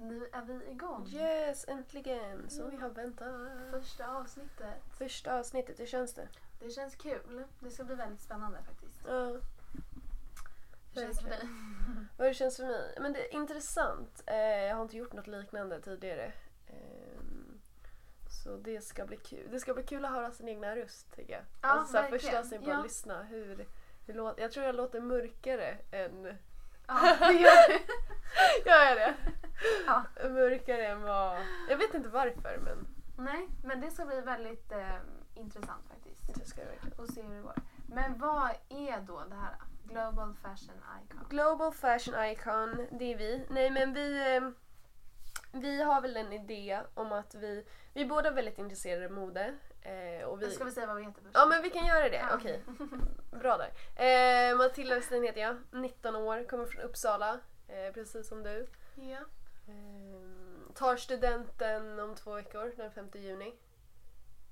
Nu är vi igång. Yes, äntligen! Som vi har väntat. Första avsnittet. Första avsnittet, hur känns det? Det känns kul. Det ska bli väldigt spännande faktiskt. Ja, Hur känns det för dig? vad det känns för mig? Men det är intressant. Eh, jag har inte gjort något liknande tidigare. Ehm, så det ska bli kul. Det ska bli kul att höra sin egna röst tycker jag. Ja, alltså, så här, första avsnittet, bara Ja. lyssna. Hur, hur låter, jag tror jag låter mörkare än... Ja, det gör du. Jag är det! Ja. Mörkare än vad... Jag vet inte varför men Nej, men det ska bli väldigt eh, intressant faktiskt. det ska jag verkligen. Och se hur det går. Men vad är då det här? Global Fashion Icon. Global Fashion Icon, det är vi. Nej men vi, eh, vi har väl en idé om att vi, vi är båda väldigt intresserade av mode. Eh, och vi, Ska vi säga vad vi heter först? Ja men vi kan göra det, Ja. okej. Bra där. Eh, Matilda Westin heter jag, 19 år, kommer från Uppsala, eh, precis som du. Ja. Eh, tar studenten om två veckor, den 5 juni.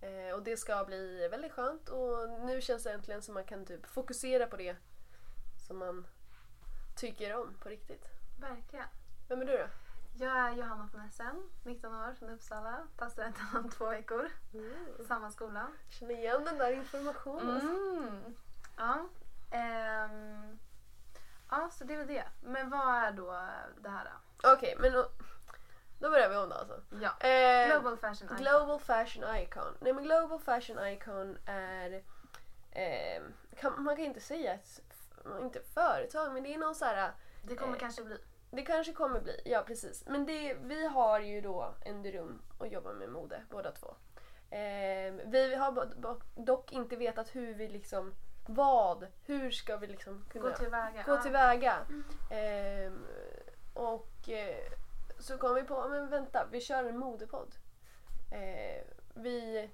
Eh, och det ska bli väldigt skönt och nu känns det äntligen som man kan typ fokusera på det som man tycker om på riktigt. Verkligen. Vem är du då? Jag är Johanna von Essen, 19 år, från Uppsala. Tar studenten om två veckor. Samma skola. Känner igen den där informationen. Mm. Ja. Ehm, ja, så det är väl det. Men vad är då det här då? Okej, men då, då börjar vi om då alltså. Ja. Eh, Global Fashion Icon. Global Fashion Icon. Nej men Global Fashion Icon är... Eh, kan, man kan inte säga ett f- inte företag men det är någon så här... det kommer eh, kanske bli. Det kanske kommer bli, ja precis. Men det, vi har ju då en dröm att jobba med mode båda två. Eh, vi har dock inte vetat hur vi liksom, vad, hur ska vi liksom kunna Gå tillväga. gå tillväga. Ehm, och eh, så kom vi på, men vänta, vi kör en modepodd. Eh, vi,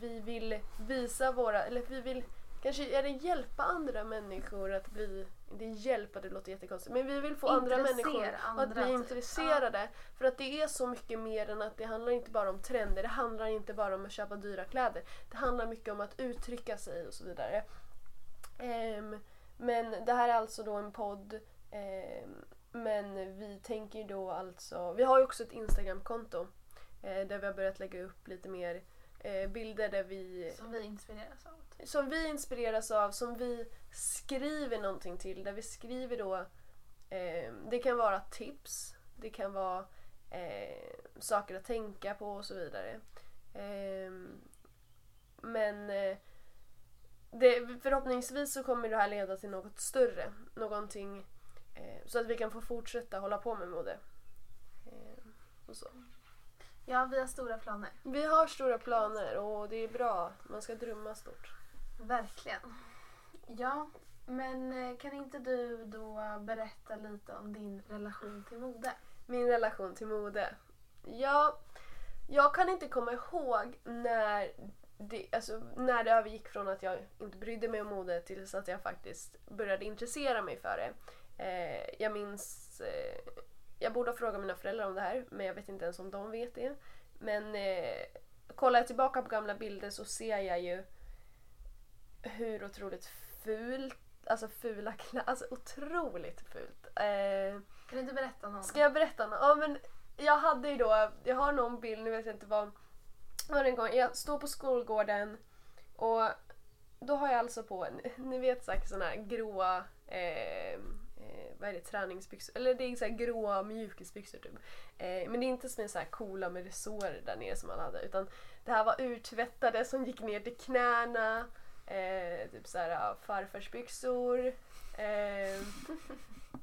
vi vill visa våra, eller vi vill kanske är det hjälpa andra människor att bli, det är hjälpa det låter jättekonstigt, men vi vill få andra Intressera människor andra, att bli typ. intresserade. För att det är så mycket mer än att det handlar inte bara om trender, det handlar inte bara om att köpa dyra kläder. Det handlar mycket om att uttrycka sig och så vidare. Ehm, men det här är alltså då en podd. ehm, men vi tänker då alltså, vi har ju också ett Instagramkonto eh, där vi har börjat lägga upp lite mer bilder där vi Som vi inspireras av. som vi inspireras av, som vi skriver någonting till. Där vi skriver då, eh, det kan vara tips, det kan vara eh, saker att tänka på och så vidare. Eh, men eh, det, förhoppningsvis så kommer det här leda till något större. Någonting eh, så att vi kan få fortsätta hålla på med mode. Eh, och så. Ja, vi har stora planer. Vi har stora planer och det är bra. Man ska drömma stort. Verkligen. Ja, men eh, kan inte du då berätta lite om din relation till mode? Min relation till mode. Ja, jag kan inte komma ihåg när det, alltså, när det övergick från att jag inte brydde mig om mode tills att jag faktiskt började intressera mig för det. Eh, jag minns... Eh, jag borde ha frågat mina föräldrar om det här men jag vet inte ens om de vet det. Men eh, kollar jag tillbaka på gamla bilder så ser jag ju hur otroligt fult, alltså fula kläder, alltså otroligt fult. Eh, Kan du inte berätta någon? Ska jag berätta? nå- Ja men jag hade ju då, jag har någon bild, nu vet jag inte vad. Var en gång, jag står på skolgården och då har jag alltså på, ni vet säkert såna här gråa, eh, vad är det, träningsbyxor, eller det är så gråa mjukisbyxor typ. Eh, men det är inte som en så här coola med resårer där nere som alla hade utan det här var urtvättade som gick ner till knäna, eh, typ så här farfarsbyxor. Eh,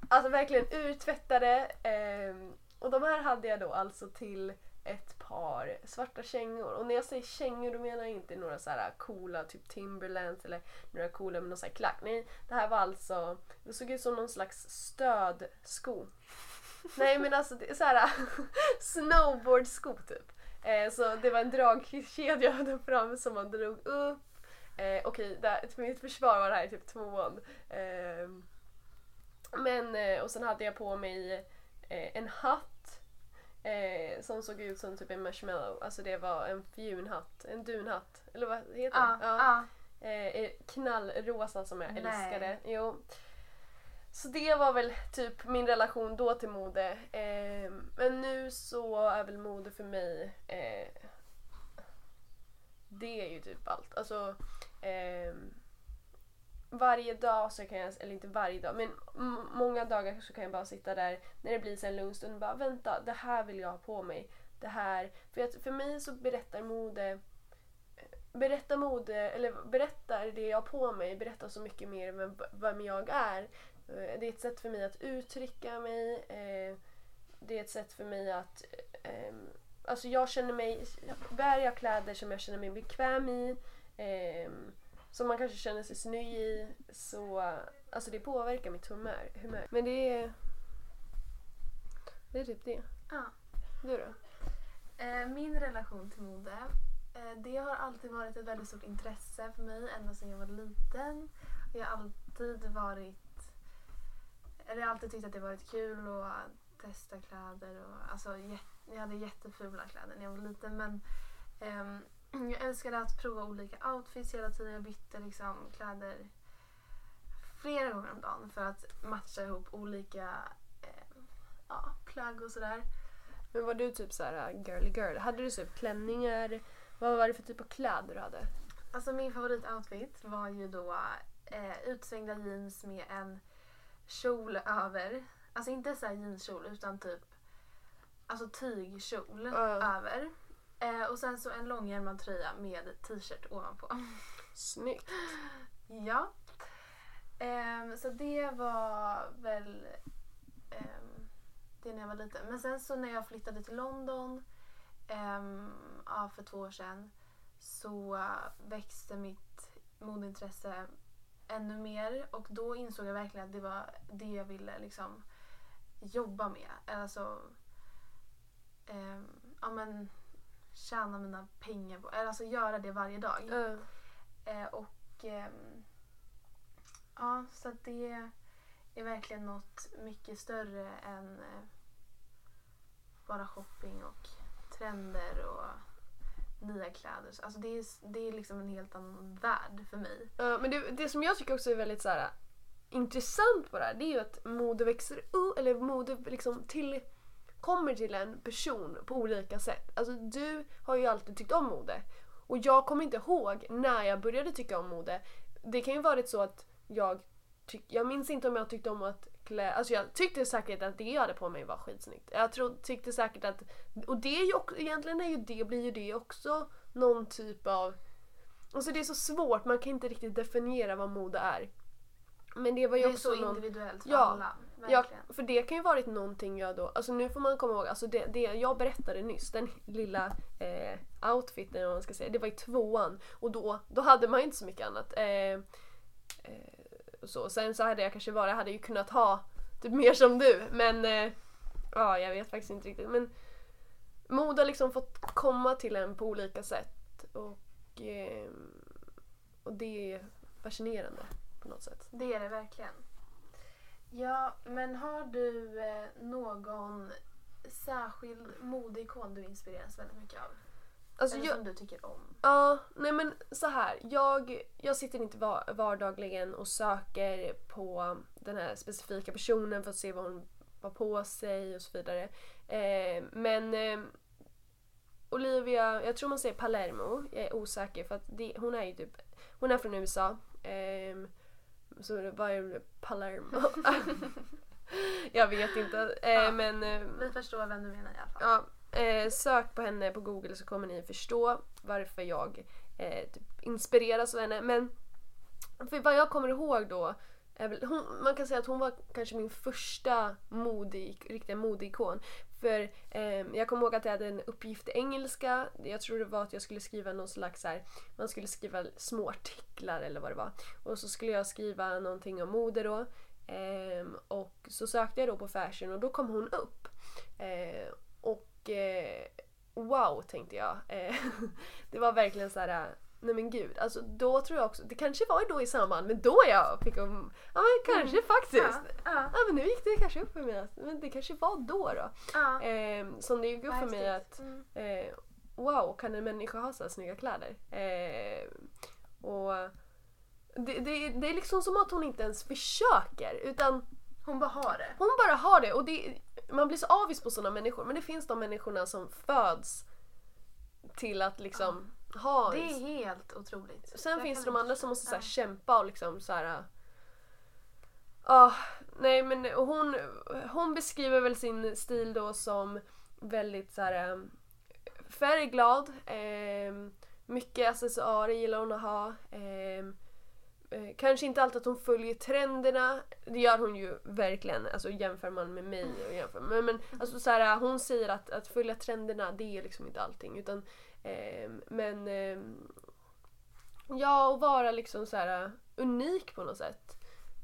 Alltså verkligen urtvättade. ehm, och de här hade jag då alltså till ett par svarta kängor. Och när jag säger kängor då menar jag inte några så här coola typ Timberlands eller några coola med någon så här klack. Nej, det här var alltså, det såg ut som någon slags stödsko. Nej men alltså det är så här snowboardsko typ. Eh, så det var en dragkedja där fram som man drog upp. Eh, Okej, där- för mitt försvar var det här typ tvåan. Eh, men, eh, och sen hade jag på mig eh, en hatt eh, som såg ut som typ en marshmallow. Alltså det var en fjunhatt, en dunhatt. Eller vad heter det? ja. Eh, knallrosa som jag Nej. älskade. Jo. så det var väl typ min relation då till mode. Eh, men nu så är väl mode för mig eh, det är ju typ allt. Alltså eh, varje dag så kan jag, eller inte varje dag, men m- många dagar så kan jag bara sitta där när det blir så en lugn stund och bara vänta, det här vill jag ha på mig. Det här. För, att, för mig så berättar mode berättar mode, eller berättar det jag har på mig, berättar så mycket mer om vem jag är. Eh, det är ett sätt för mig att uttrycka mig. Eh, det är ett sätt för mig att... Ehm, alltså jag känner mig... Bär jag kläder som jag känner mig bekväm i, ehm, som man kanske känner sig snygg i, så... Alltså det påverkar mitt humör. humör. Men det är... Det är typ det. Ja. Du då? Eh, Min relation till mode, eh, det har alltid varit ett väldigt stort intresse för mig ända sedan jag var liten. Jag har alltid varit, eller alltid tyckt att det varit kul att testa kläder och alltså jag hade jättefula kläder när jag var liten men ehm, jag älskade att prova olika outfits hela tiden. Jag bytte liksom kläder flera gånger om dagen för att matcha ihop olika eh, ja, plagg och sådär. Men var du typ så här uh, girly girl? Hade du typ klänningar? Vad var det för typ av kläder du hade? Alltså min favoritoutfit var ju då eh, utsvängda jeans med en kjol över. Alltså inte så här jeanskjol utan typ alltså tygkjol Ja. över. Eh, och sen så en långärmad tröja med t-shirt ovanpå. Snyggt. ja. Ehm, så det var väl ehm, det när jag var liten. Men sen så när jag flyttade till London ehm, ja, för två år sedan så eh, växte mitt modeintresse ännu mer och då insåg jag verkligen att det var det jag ville liksom jobba med. Alltså ehm, ja, men, tjäna mina pengar på, eller alltså göra det varje dag. Ja. Eh, och ehm, ja, så att det är verkligen något mycket större än eh, bara shopping och trender och nya kläder. Alltså det är, det är liksom en helt annan värld för mig. Ja, men det, det som jag tycker också är väldigt så här, intressant på det här det är ju att mode växer upp, eller mode liksom till, kommer till en person på olika sätt. Alltså du har ju alltid tyckt om mode. Och jag kommer inte ihåg när jag började tycka om mode. Det kan ju varit så att jag tyck, jag minns inte om jag tyckte om att klä, alltså jag tyckte säkert att det jag hade på mig var skitsnyggt. Jag tror, tyckte säkert att, och det är ju också, egentligen är ju det, blir ju det också någon typ av Alltså det är så svårt, man kan inte riktigt definiera vad mode är. Men det var ju Det är också så individuellt för Ja, alla. Ja, Verkligen. för det kan ju varit någonting jag då, alltså nu får man komma ihåg, alltså det, det jag berättade nyss, den lilla eh, outfiten vad man ska säga, det var i tvåan och då, då hade man ju inte så mycket annat. Eh, eh, så. Sen så hade jag kanske jag hade ju kunnat ha typ mer som du men eh, ja, jag vet faktiskt inte riktigt. Men mode har liksom fått komma till en på olika sätt och, eh, och det är fascinerande på något sätt. Det är det verkligen. Ja, men har du eh, någon särskild modeikon du inspireras väldigt mycket av? Alltså Eller jag, som du tycker om? Ja, nej men så här. Jag, jag sitter inte va- vardagligen och söker på den här specifika personen för att se vad hon har på sig och så vidare. Eh, men eh, Olivia, jag tror man säger Palermo, jag är osäker för att det, hon är ju typ, hon är från USA. Eh, så det var ju Palermo. jag vet inte. Eh, Ja. Men eh, Vi förstår vem du menar i alla fall. Ja, eh, sök på henne på google så kommer ni förstå varför jag eh, typ inspireras av henne. Men för vad jag kommer ihåg då, hon, man kan säga att hon var kanske min första mode, riktiga modeikon. För eh, jag kommer ihåg att jag hade en uppgift i engelska. Jag tror det var att jag skulle skriva någon slags så här, man skulle skriva små artiklar eller vad det var. Och så skulle jag skriva någonting om mode då. Eh, och så sökte jag då på fashion och då kom hon upp. Eh, och eh, wow tänkte jag. Eh, det var verkligen så här. Nej men gud, alltså då tror jag också, det kanske var då i samband med då jag fick om, ja men kanske faktiskt. Ja, Ja. ja, men nu gick det kanske upp för mig att, men det kanske var då då. ja. Eh, som det gick upp för mig att Mm. eh, wow, kan en människa ha så här snygga kläder? Eh, och det, det, det är liksom som att hon inte ens försöker utan Hon bara har det. Hon bara har det och det, man blir så avis på sådana människor men det finns de människorna som föds till att liksom ha Det är helt otroligt. Sen Jag finns det de andra som måste så här, kämpa och liksom så här. Ja, nej men hon, hon beskriver väl sin stil då som väldigt så här um, färgglad. ehm, mycket accessoarer gillar hon att ha. ehm, eh, kanske inte alltid att hon följer trenderna. Det gör hon ju verkligen. Alltså jämför man med mig och jämför. Men, men alltså så här, hon säger att, att följa trenderna det är liksom inte allting. Utan, ehm, men ehm, Ja, och vara liksom så här unik på något sätt.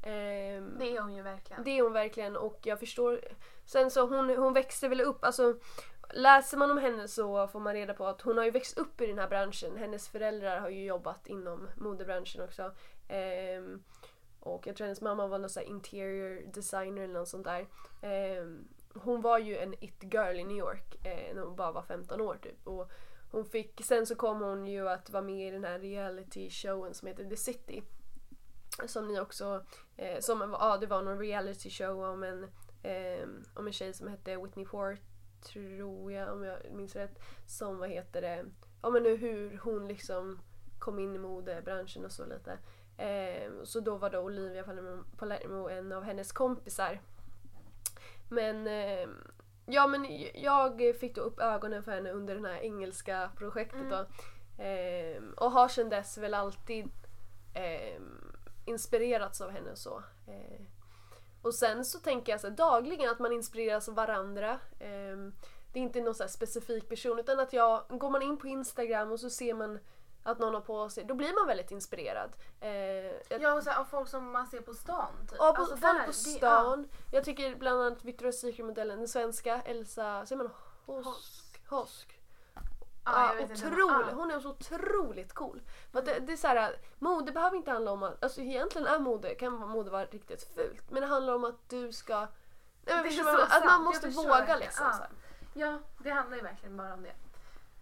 Ehm, Det är hon ju verkligen. det är hon verkligen och jag förstår. Sen så hon, hon växte väl upp, alltså läser man om henne så får man reda på att hon har ju växt upp i den här branschen. Hennes föräldrar har ju jobbat inom modebranschen också. Um, och jag tror hennes mamma var någon så här interior designer eller något sånt där. Um, hon var ju en it girl i New York eh, när hon bara var 15 år typ. Och hon fick, sen så kom hon ju att vara med i den här reality showen som heter The City. Som ni också, eh, som, ja det var någon reality show om en, eh, om en tjej som hette Whitney Ford tror jag om jag minns rätt. Som vad heter det, ja men nu hur hon liksom kom in i modebranschen och så lite. Eh, så då var då Olivia Palermo, en av hennes kompisar. Men eh, ja men jag fick då upp ögonen för henne under det här engelska projektet Mm. då. Eh, och har sedan dess väl alltid inspirerats av henne och så. Och sen så tänker jag så här, dagligen att man inspireras av varandra. Det är inte någon så specifik person utan att jag, går man in på Instagram och så ser man att någon har på sig, då blir man väldigt inspirerad. Eh, Ja, och så här, av folk som man ser på stan typ. Ja, på, Alltså, folk där, på det- stan. Jag tycker bland annat Victoria's Secret-modellen, den svenska, Elsa, säger man Hosk? Hosk. Hosk. Ja, Ja. Ja. Hon är så otroligt cool. För att det, det är så här, mode behöver inte handla om att, alltså egentligen är mode, kan mode vara riktigt fult. Men det handlar om att du ska, nej, men att sant. man måste våga liksom. Ja. Så här. Ja, det handlar ju verkligen bara om det.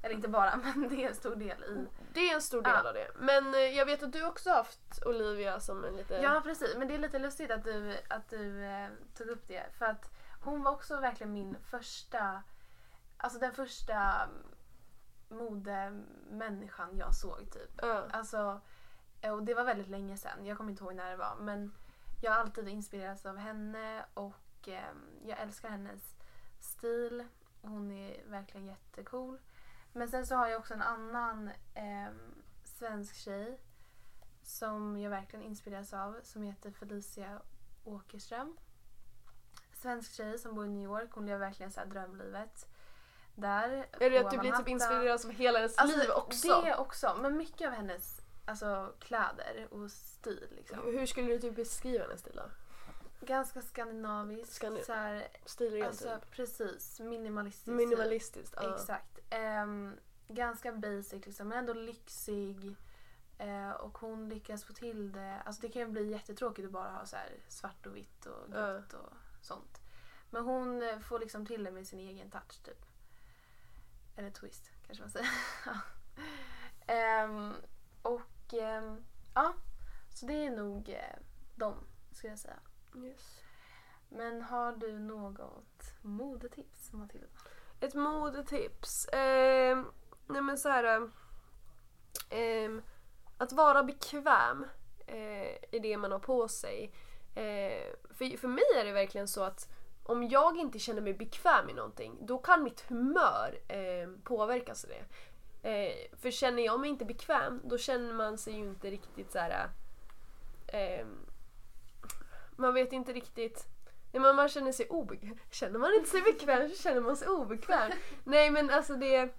Eller inte bara, men det är en stor del i... Det är en stor del Ja. av det. Men eh, jag vet att du också haft Olivia som en lite... Ja, precis. Men det är lite lustigt att du, att du eh, tog upp det. För att hon var också verkligen min första... Alltså den första modemänniskan jag såg typ. Ja. Alltså, eh, och det var väldigt länge sedan. Jag kommer inte ihåg när det var. Men jag har alltid inspirerats av henne och eh, jag älskar hennes stil. Hon är verkligen jättecool. Men sen så har jag också en annan eh, svensk tjej som jag verkligen inspireras av som heter Felicia Åkerström. Svensk tjej som bor i New York. Hon lever verkligen så drömlivet. Där Är det att du blir typ inspirerad av hela hennes Alltså, liv också? Det också, men mycket av hennes alltså, kläder och stil. Liksom. Hur skulle du typ beskriva hennes stil då? Ganska skandinavisk. Skandi- så här, alltså, typ? Precis, minimalistisk. Minimalistiskt? Ja. Exakt. Ehm, ganska basic liksom, men ändå lyxig. Eh, och hon lyckas få till det. Alltså det kan ju bli jättetråkigt att bara ha så här svart och vitt och grått och sånt. Men hon eh, får liksom till det med sin egen touch typ. Eller twist kanske man säger. Ehm, och ehm, ja, så det är nog eh, dem skulle jag säga. Yes. Men har du något modetips Matilda? Ett modetips? Eh, nej men så här. Eh, att vara bekväm eh, i det man har på sig. Eh, för, för mig är det verkligen så att om jag inte känner mig bekväm i någonting då kan mitt humör eh, påverkas av det. Eh, för känner jag mig inte bekväm då känner man sig ju inte riktigt så här. Eh, man vet inte riktigt Nej, men man känner sig obekväm. Känner man inte sig bekväm så känner man sig obekväm. Nej men alltså det...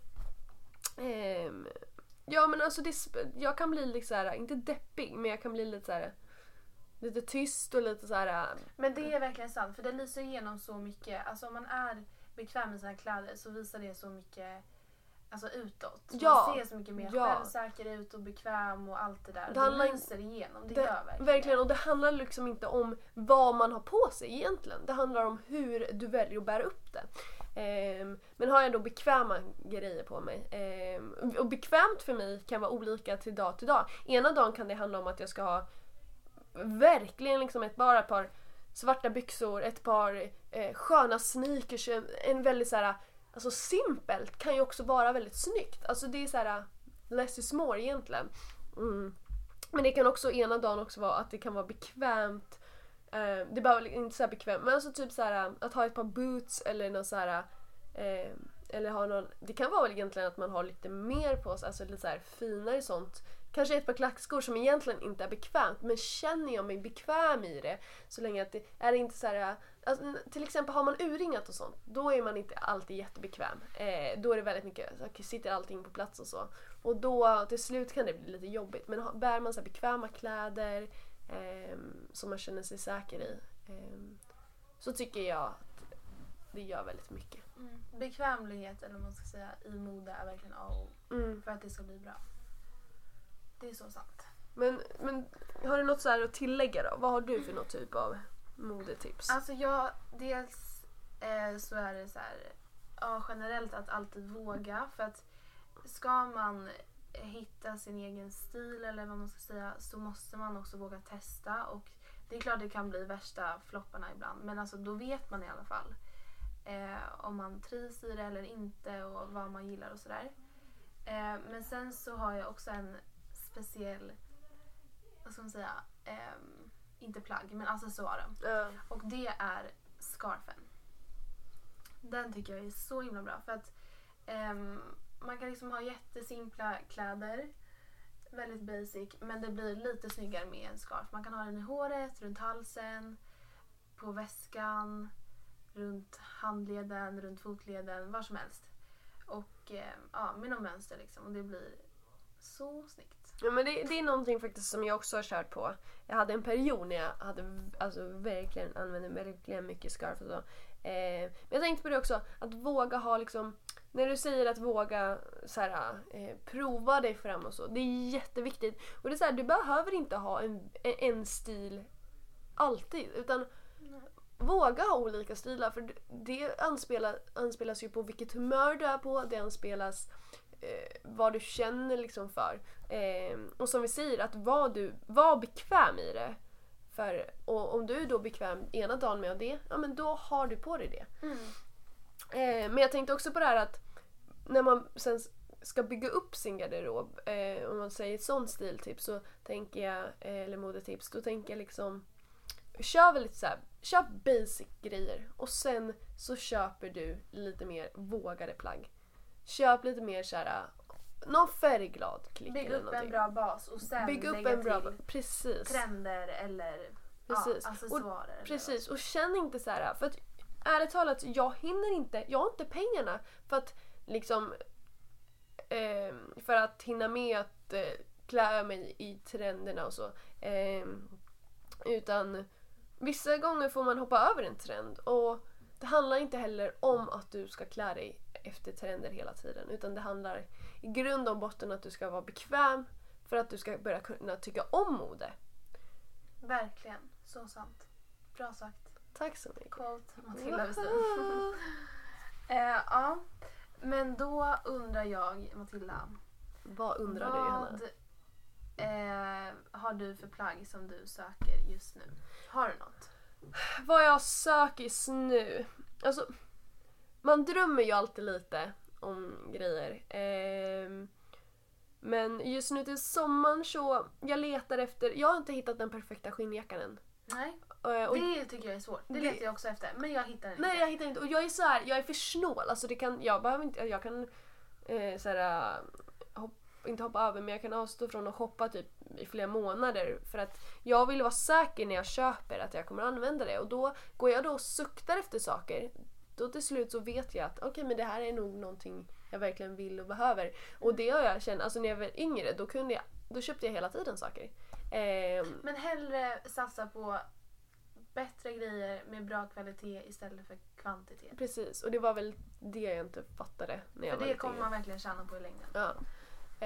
ehm, ja men alltså det, jag kan bli lite så här, inte deppig men jag kan bli lite så här lite tyst och lite så här. Men det är verkligen sant för det lyser igenom så mycket. Alltså om man är bekväm med sina kläder så visar det så mycket alltså utåt. Ja, Man ser så mycket mer ja. självsäker ut och bekväm och allt det där. Det Det, handlar det in- lyser igenom. Det, Det, gör verkligen verkligen och det handlar liksom inte om vad man har på sig egentligen. Det handlar om hur du väljer att bära upp det. Ehm, men har jag då bekväma grejer på mig. ehm, och bekvämt för mig kan vara olika till dag till dag. Ena dagen kan det handla om att jag ska ha verkligen liksom ett, bara par svarta byxor, ett par eh, sköna sneakers, en, en väldigt så här, alltså simpelt kan ju också vara väldigt snyggt. Alltså det är så här less is more egentligen. Mm. Men det kan också ena dagen också vara att det kan vara bekvämt. Eh, det behöver inte så här bekvämt men alltså typ så här att ha ett par boots eller någon så här eh, eller ha någon, det kan vara väl egentligen att man har lite mer på sig, alltså lite så här finare sånt. Kanske ett par klackskor som egentligen inte är bekvämt men känner jag mig bekväm i det så länge att det är inte så här, alltså, till exempel har man urringat och sånt då är man inte alltid jättebekväm. Eh, då är det väldigt mycket, så sitter allting på plats och så. Och då till slut kan det bli lite jobbigt men bär man så bekväma kläder eh, som man känner sig säker i eh, så tycker jag att det gör väldigt mycket. Mm. Bekvämlighet eller vad man ska säga i mode är verkligen A och Mm. för att det ska bli bra. Det är så sant. Men, men har du något så att tillägga då? Vad har du för något typ av modetips? Alltså jag, dels eh, så är det så här, ja, generellt att alltid våga för att ska man hitta sin egen stil eller vad man ska säga så måste man också våga testa och det är klart det kan bli värsta flopparna ibland men alltså då vet man i alla fall eh, om man trivs i det eller inte och vad man gillar och sådär. Eh, men sen så har jag också en speciell, vad ska man säga, eh, inte plagg men accessoaren. Ja. Och det är scarfen. Den tycker jag är så himla bra för att ehm, man kan liksom ha jättesimpla kläder, väldigt basic, men det blir lite snyggare med en scarf. Man kan ha den i håret, runt halsen, på väskan, runt handleden, runt fotleden, var som helst. Och ehm, ja, med något mönster liksom och det blir så snyggt. Ja, men det, det är någonting faktiskt som jag också har kört på. Jag hade en period när jag hade, alltså, verkligen använde verkligen mycket scarf och så. Eh, men jag tänkte på det också, att våga ha liksom när du säger att våga så här, eh, prova dig fram och så. Det är jätteviktigt. Och det är så här, du behöver inte ha en, en stil alltid. Utan våga ha olika stilar. För det anspelas, anspelas ju på vilket humör du är på. Det anspelas eh, vad du känner liksom för. Eh, och som vi säger, att var, du, var bekväm i det. För, och om du är då bekväm ena dagen med det, ja men då har du på dig det. Eh, men jag tänkte också på det här att när man sen ska bygga upp sin garderob, eh, om man säger ett sånt stiltips så tänker jag, eh, eller modetips, då tänker jag liksom Kör väl lite såhär, köp basic grejer och sen så köper du lite mer vågade plagg. Köp lite mer såhär, någon färgglad klick Bygg eller upp en bra bas och sen Bygg upp lägga en bra, till precis. trender eller Precis. Ja, accessoarer. eller Precis, och känn inte så här. För att ärligt talat, jag hinner inte, jag har inte pengarna för att liksom eh, för att hinna med att eh, klä mig i trenderna och så. Eh, utan vissa gånger får man hoppa över en trend och det handlar inte heller om att du ska klä dig efter trender hela tiden utan det handlar i grund och botten att du ska vara bekväm för att du ska börja kunna tycka om mode. Verkligen, så sant. Bra sagt. Tack så mycket. Quote Matilda Westin. eh, ja, men då undrar jag Matilda. Vad undrar du Johanna? Vad eh, har du för plagg som du söker just nu? Har du något? Vad jag söker just nu? Alltså, man drömmer ju alltid lite om grejer. Ehm, men just nu till sommaren så, jag letar efter, jag har inte hittat den perfekta skinnjackan än. Nej, Eh, och, det tycker jag är svårt. Det, det- letar jag också efter. Men jag hittar den nej inte. jag hittar inte, och jag är så här, jag är för snål. Alltså det kan, jag behöver inte, jag kan eh, så här, eh, hopp, inte hoppa över men jag kan avstå från att shoppa typ i flera månader för att jag vill vara säker när jag köper att jag kommer använda det och då går jag då och suktar efter saker då till slut så vet jag att okej men det här är nog någonting jag verkligen vill och behöver. Och det har jag känt, alltså när jag var yngre då kunde jag, då köpte jag hela tiden saker. Ehm, Men hellre satsa på bättre grejer med bra kvalitet istället för kvantitet. precis, och det var väl det jag inte fattade när jag För var det kommer man verkligen tjäna på i längden. Ja.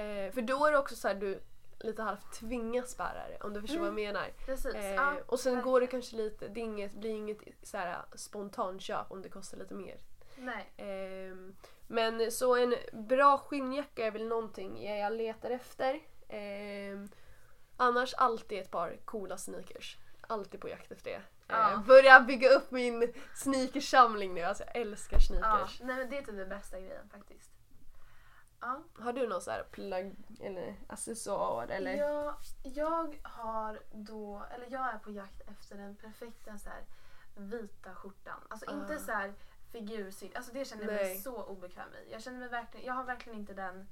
Eh, för då är det också så här du lite halvt tvingas bära det om du förstår vad jag menar. Precis. Eh, ja, och sen verkligen. går det kanske lite, det inget, blir inget så här spontanköp om det kostar lite mer. Nej. Ehm, men så en bra skinnjacka är väl någonting jag letar efter. Ehm, annars alltid ett par coola sneakers. Alltid på jakt efter det. Eh, börja bygga upp min sneakersamling nu. Alltså jag älskar Ja, sneakers. nej men det är typ den bästa grejen faktiskt. Ja. Har du någon så här plagg eller accessoar eller? Jag, jag har då, eller jag är på jakt efter den perfekta så här, vita skjortan. Alltså inte Ah. så här figursydd, alltså det känner jag mig så obekväm i. Jag känner mig verkligen, jag har verkligen inte den,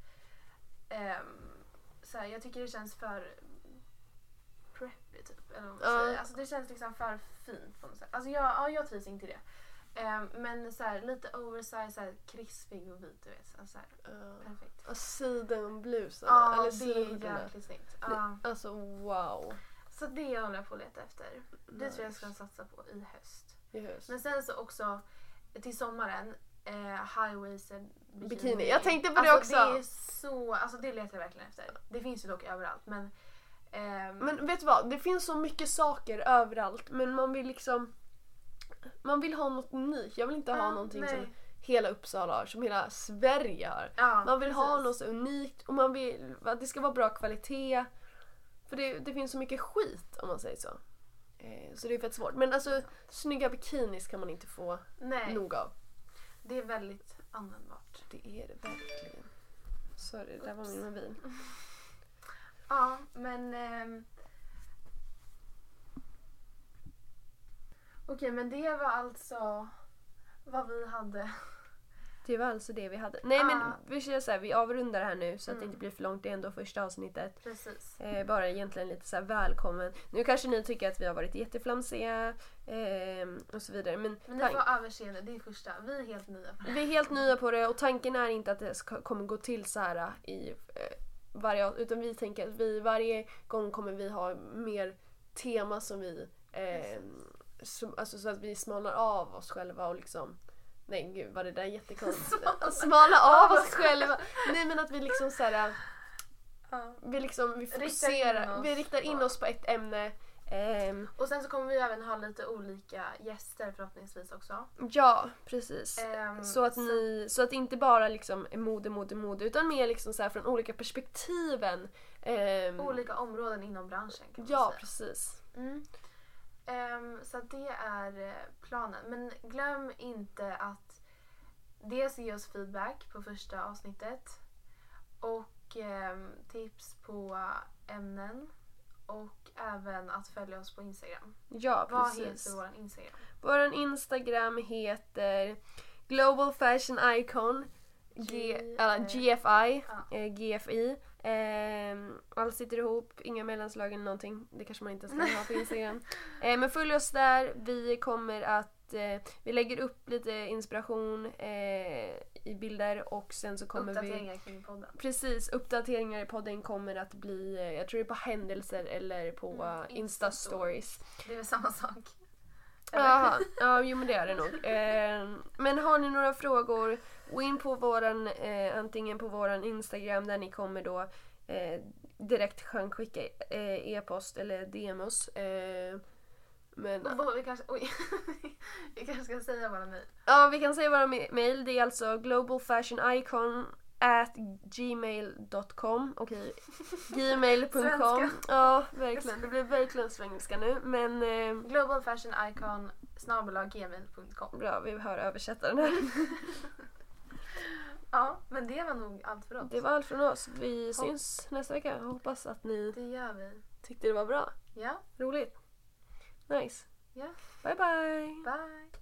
ehm, så här, jag tycker det känns för preppy typ. Eller vad man Ja. säger. Alltså det känns liksom för fint på något sätt. Alltså jag, ja, jag trivs inte i det. Ehm, men så här, lite oversized, så här, krispig och vit du vet. Så här, Uh, perfekt. och sidenblusarna. Ja, eller det är jäkligt snyggt. Ja. Alltså wow. Så det håller jag på att leta efter. Det Nice. tror jag ska satsa på i höst. I höst. Men sen så också till sommaren, eh, high-waisted bikini. Bikini. Jag tänkte på det alltså, också. Det är så, alltså det letar jag verkligen efter. Det finns ju dock överallt men... ehm, Men vet du vad? Det finns så mycket saker överallt men man vill liksom man vill ha något unikt. Jag vill inte ha ja, någonting nej. som hela Uppsala har, som hela Sverige har. Ja, Man vill ha precis. något så unikt och man vill att det ska vara bra kvalitet. För det, det finns så mycket skit om man säger så. Eh, så det är fett svårt. Men alltså snygga bikinis kan man inte få Nej, nog av. det är väldigt användbart. Det är det verkligen. Sorry, det där var min mobil. Ja, men... ehm, Okej, men det var alltså vad vi hade. Det var alltså det vi hade. Nej men Ah. vi kör så här, vi avrundar här nu så att det Mm. inte blir för långt. Det är ändå första avsnittet. Precis. Eh, bara egentligen lite så här välkommen. Nu kanske ni tycker att vi har varit jätteflamsiga eh, och så vidare. Men, Men ni får överseende, det är första. Vi är helt nya på det. vi är helt nya på det och tanken är inte att det ska, kommer gå till så här i eh, varje utan vi tänker att vi varje gång kommer vi ha mer tema som vi alltså så att vi smalnar av oss själva och liksom Nej gud vad det där är jättekonstigt. Smalna av oss själva. Nej men att vi liksom så här, Ja. vi liksom vi Riktar fokuserar, oss vi riktar in oss på ett ämne. Ehm, Och sen så kommer vi även ha lite olika gäster förhoppningsvis också. ja precis. Ehm, Så att, ni, så att det inte bara liksom är mode, mode, mode utan mer liksom så från olika perspektiven. Ehm, Olika områden inom branschen kan man ja, säga. precis. Mm. Ehm, så det är eh, planen. Men glöm inte att dels ge oss feedback på första avsnittet och ehm, tips på ämnen och även att följa oss på Instagram. Ja, Vad precis. heter vår Instagram? Vår Instagram heter Global Fashion Icon G, G- äh, GFI. ja. Eh, GFI. Ehm, allt sitter ihop, inga mellanslag eller någonting. Det kanske man inte ska ha på Instagram. Eh, men följ oss där. Vi kommer att eh, vi lägger upp lite inspiration eh, i bilder och sen så kommer vi Uppdateringar kring podden. Precis, uppdateringar i podden kommer att bli, eh, jag tror det är på händelser eller på Mm, eh, Insta-stories. Det är väl samma sak? Ja jo men det är det nog. Eh, men har ni några frågor, gå in på våran, eh, antingen på våran Instagram där ni kommer då eh, direkt kan skicka e-post eller DM oss. Eh, men Och Vi kanske, oj. vi kanske ska säga våra mejl. ja, vi kan säga våra mail. Det är alltså globalfashionicon at gmail.com. Okej, gmail.com. Svenska. Ja, verkligen. Det blir verkligen svengelska nu. Men eh, Globalfashionicon gmail.com bra, vi hör översättaren här. Ja, men det var nog allt för oss. Det var allt från oss. Vi syns nästa vecka. Hoppas att ni Det gör vi. tyckte det var bra. Ja, Roligt. Nice. ja. Bye bye. Bye.